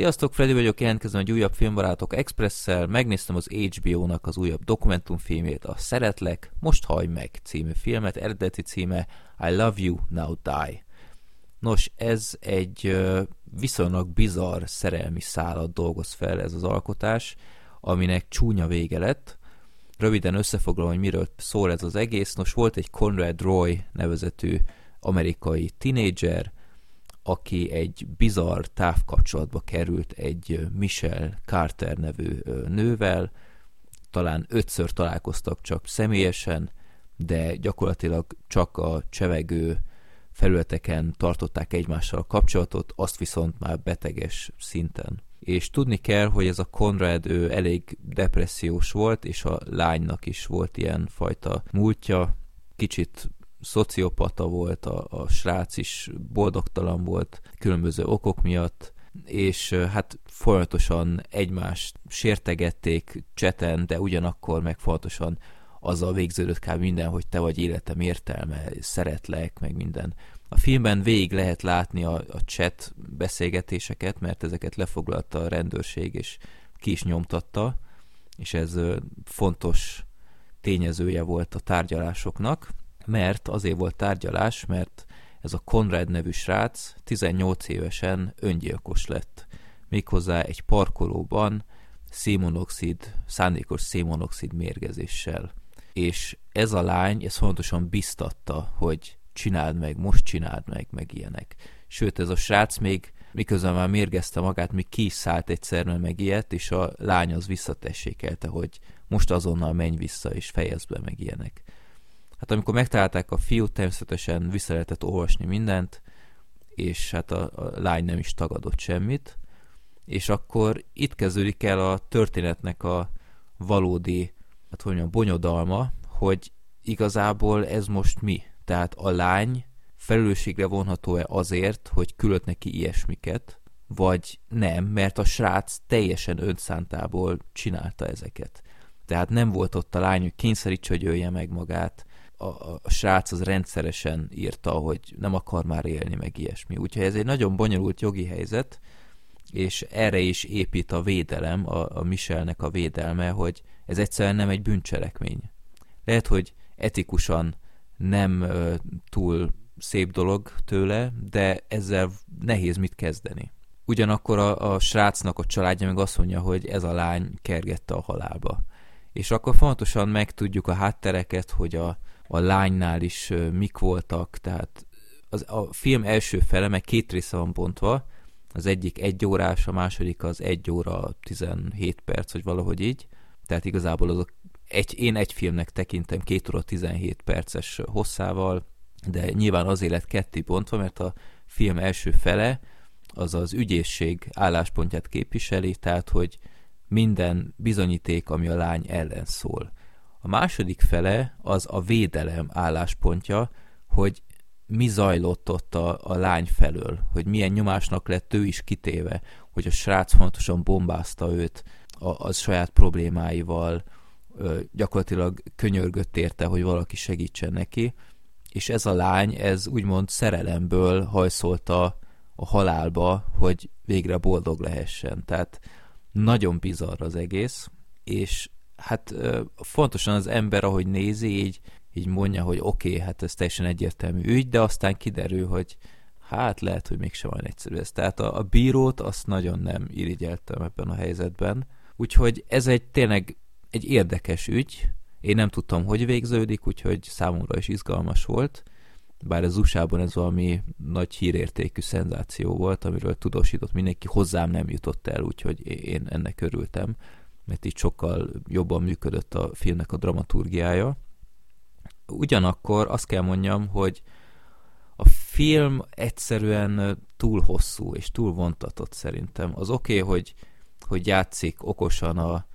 Sziasztok, Freddy vagyok, jelentkezem egy újabb filmbarátok Express-szel, megnéztem az HBO-nak az újabb dokumentumfilmét, a Szeretlek, Most hajj meg című filmet, eredeti címe I Love You, Now Die. Nos, ez egy viszonylag bizarr szerelmi szálat dolgoz fel ez az alkotás, aminek csúnya vége lett. Röviden összefoglalom, hogy miről szól ez az egész. Nos, volt egy Conrad Roy nevezetű amerikai tinédzser, aki egy bizarr távkapcsolatba került egy Michelle Carter nevű nővel, talán ötször találkoztak csak személyesen, de gyakorlatilag csak a csevegő felületeken tartották egymással a kapcsolatot, azt viszont már beteges szinten. És tudni kell, hogy ez a Conrad ő elég depressziós volt, és a lánynak is volt ilyen fajta múltja, kicsit szociopata volt, a, a srác is boldogtalan volt különböző okok miatt, és hát folyamatosan egymást sértegették cseten, de ugyanakkor meg folyamatosan azzal végződött kb. minden, hogy te vagy életem értelme, szeretlek, meg minden. A filmben végig lehet látni a, a chat beszélgetéseket, mert ezeket lefoglalta a rendőrség, és ki is nyomtatta, és ez fontos tényezője volt a tárgyalásoknak mert azért volt tárgyalás, mert ez a Konrad nevű srác 18 évesen öngyilkos lett. Méghozzá egy parkolóban szémonoxid, szándékos szémonoxid mérgezéssel. És ez a lány, ez fontosan biztatta, hogy csináld meg, most csináld meg, meg ilyenek. Sőt, ez a srác még, miközben már mérgezte magát, még kiszállt egyszer, meg ilyet, és a lány az visszatessékelte, hogy most azonnal menj vissza, és fejezd be, meg ilyenek. Hát amikor megtalálták a fiút, természetesen vissza lehetett olvasni mindent, és hát a, a lány nem is tagadott semmit, és akkor itt kezdődik el a történetnek a valódi, hát hogy mondjam, bonyodalma, hogy igazából ez most mi? Tehát a lány felelősségre vonható-e azért, hogy küldött neki ilyesmiket, vagy nem, mert a srác teljesen önszántából csinálta ezeket. Tehát nem volt ott a lány, hogy kényszerítse, hogy ölje meg magát, a, a srác az rendszeresen írta, hogy nem akar már élni, meg ilyesmi. Úgyhogy ez egy nagyon bonyolult jogi helyzet, és erre is épít a védelem, a, a Michelnek a védelme, hogy ez egyszerűen nem egy bűncselekmény. Lehet, hogy etikusan nem ö, túl szép dolog tőle, de ezzel nehéz mit kezdeni. Ugyanakkor a, a srácnak a családja meg azt mondja, hogy ez a lány kergette a halálba. És akkor fontosan megtudjuk a háttereket, hogy a, a lánynál is mik voltak, tehát az, a film első fele, meg két része van bontva, az egyik egy órás, a második az egy óra 17 perc, vagy valahogy így, tehát igazából azok egy, én egy filmnek tekintem két óra 17 perces hosszával, de nyilván azért lett ketté bontva, mert a film első fele az az ügyészség álláspontját képviseli, tehát hogy minden bizonyíték, ami a lány ellen szól. A második fele az a védelem álláspontja, hogy mi zajlott ott a, a lány felől, hogy milyen nyomásnak lett ő is kitéve, hogy a srác fontosan bombázta őt a, az saját problémáival, ö, gyakorlatilag könyörgött érte, hogy valaki segítsen neki, és ez a lány, ez úgymond szerelemből hajszolta a halálba, hogy végre boldog lehessen. Tehát nagyon bizarr az egész, és hát fontosan az ember, ahogy nézi, így, így mondja, hogy oké, okay, hát ez teljesen egyértelmű ügy, de aztán kiderül, hogy hát lehet, hogy mégsem olyan egyszerű ez. Tehát a, a bírót azt nagyon nem irigyeltem ebben a helyzetben. Úgyhogy ez egy tényleg egy érdekes ügy. Én nem tudtam, hogy végződik, úgyhogy számomra is izgalmas volt. Bár az USA-ban ez valami nagy hírértékű szenzáció volt, amiről tudósított mindenki, hozzám nem jutott el, úgyhogy én ennek örültem mert így sokkal jobban működött a filmnek a dramaturgiája. Ugyanakkor azt kell mondjam, hogy a film egyszerűen túl hosszú és túl vontatott szerintem. Az oké, okay, hogy, hogy játszik okosan a,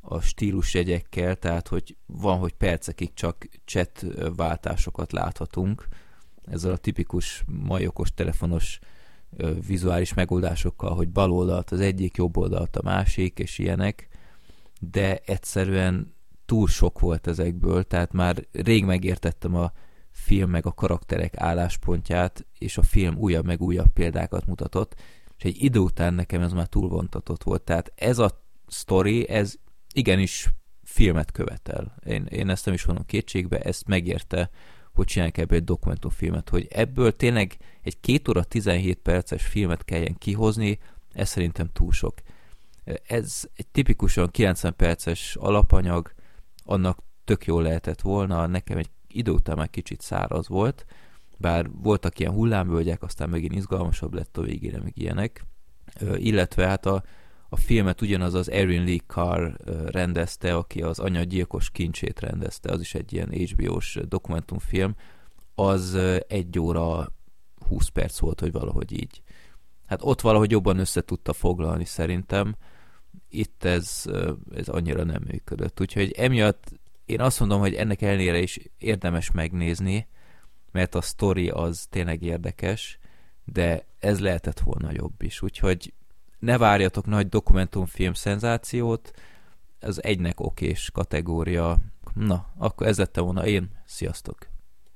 a stílusjegyekkel, tehát hogy van, hogy percekig csak chat váltásokat láthatunk, ezzel a tipikus mai okos telefonos vizuális megoldásokkal, hogy bal oldalt az egyik, jobb oldalt a másik, és ilyenek, de egyszerűen túl sok volt ezekből, tehát már rég megértettem a film meg a karakterek álláspontját, és a film újabb meg újabb példákat mutatott, és egy idő után nekem ez már túlvontatott volt. Tehát ez a sztori, ez igenis filmet követel. Én, én ezt nem is vonom kétségbe, ezt megérte, hogy csinálják ebből egy dokumentumfilmet, hogy ebből tényleg egy 2 óra 17 perces filmet kelljen kihozni, ez szerintem túl sok. Ez egy tipikusan 90 perces alapanyag, annak tök jó lehetett volna, nekem egy idő után már kicsit száraz volt, bár voltak ilyen hullámvölgyek, aztán megint izgalmasabb lett a végére, meg ilyenek. illetve hát a, a filmet ugyanaz az Erin Lee Carr rendezte, aki az Anya gyilkos kincsét rendezte, az is egy ilyen HBO-s dokumentumfilm, az egy óra 20 perc volt, hogy valahogy így. Hát ott valahogy jobban össze tudta foglalni szerintem, itt ez, ez annyira nem működött. Úgyhogy emiatt én azt mondom, hogy ennek ellenére is érdemes megnézni, mert a sztori az tényleg érdekes, de ez lehetett volna jobb is. Úgyhogy ne várjatok nagy dokumentumfilm szenzációt, ez egynek okés kategória. Na, akkor ez lett volna én. Sziasztok!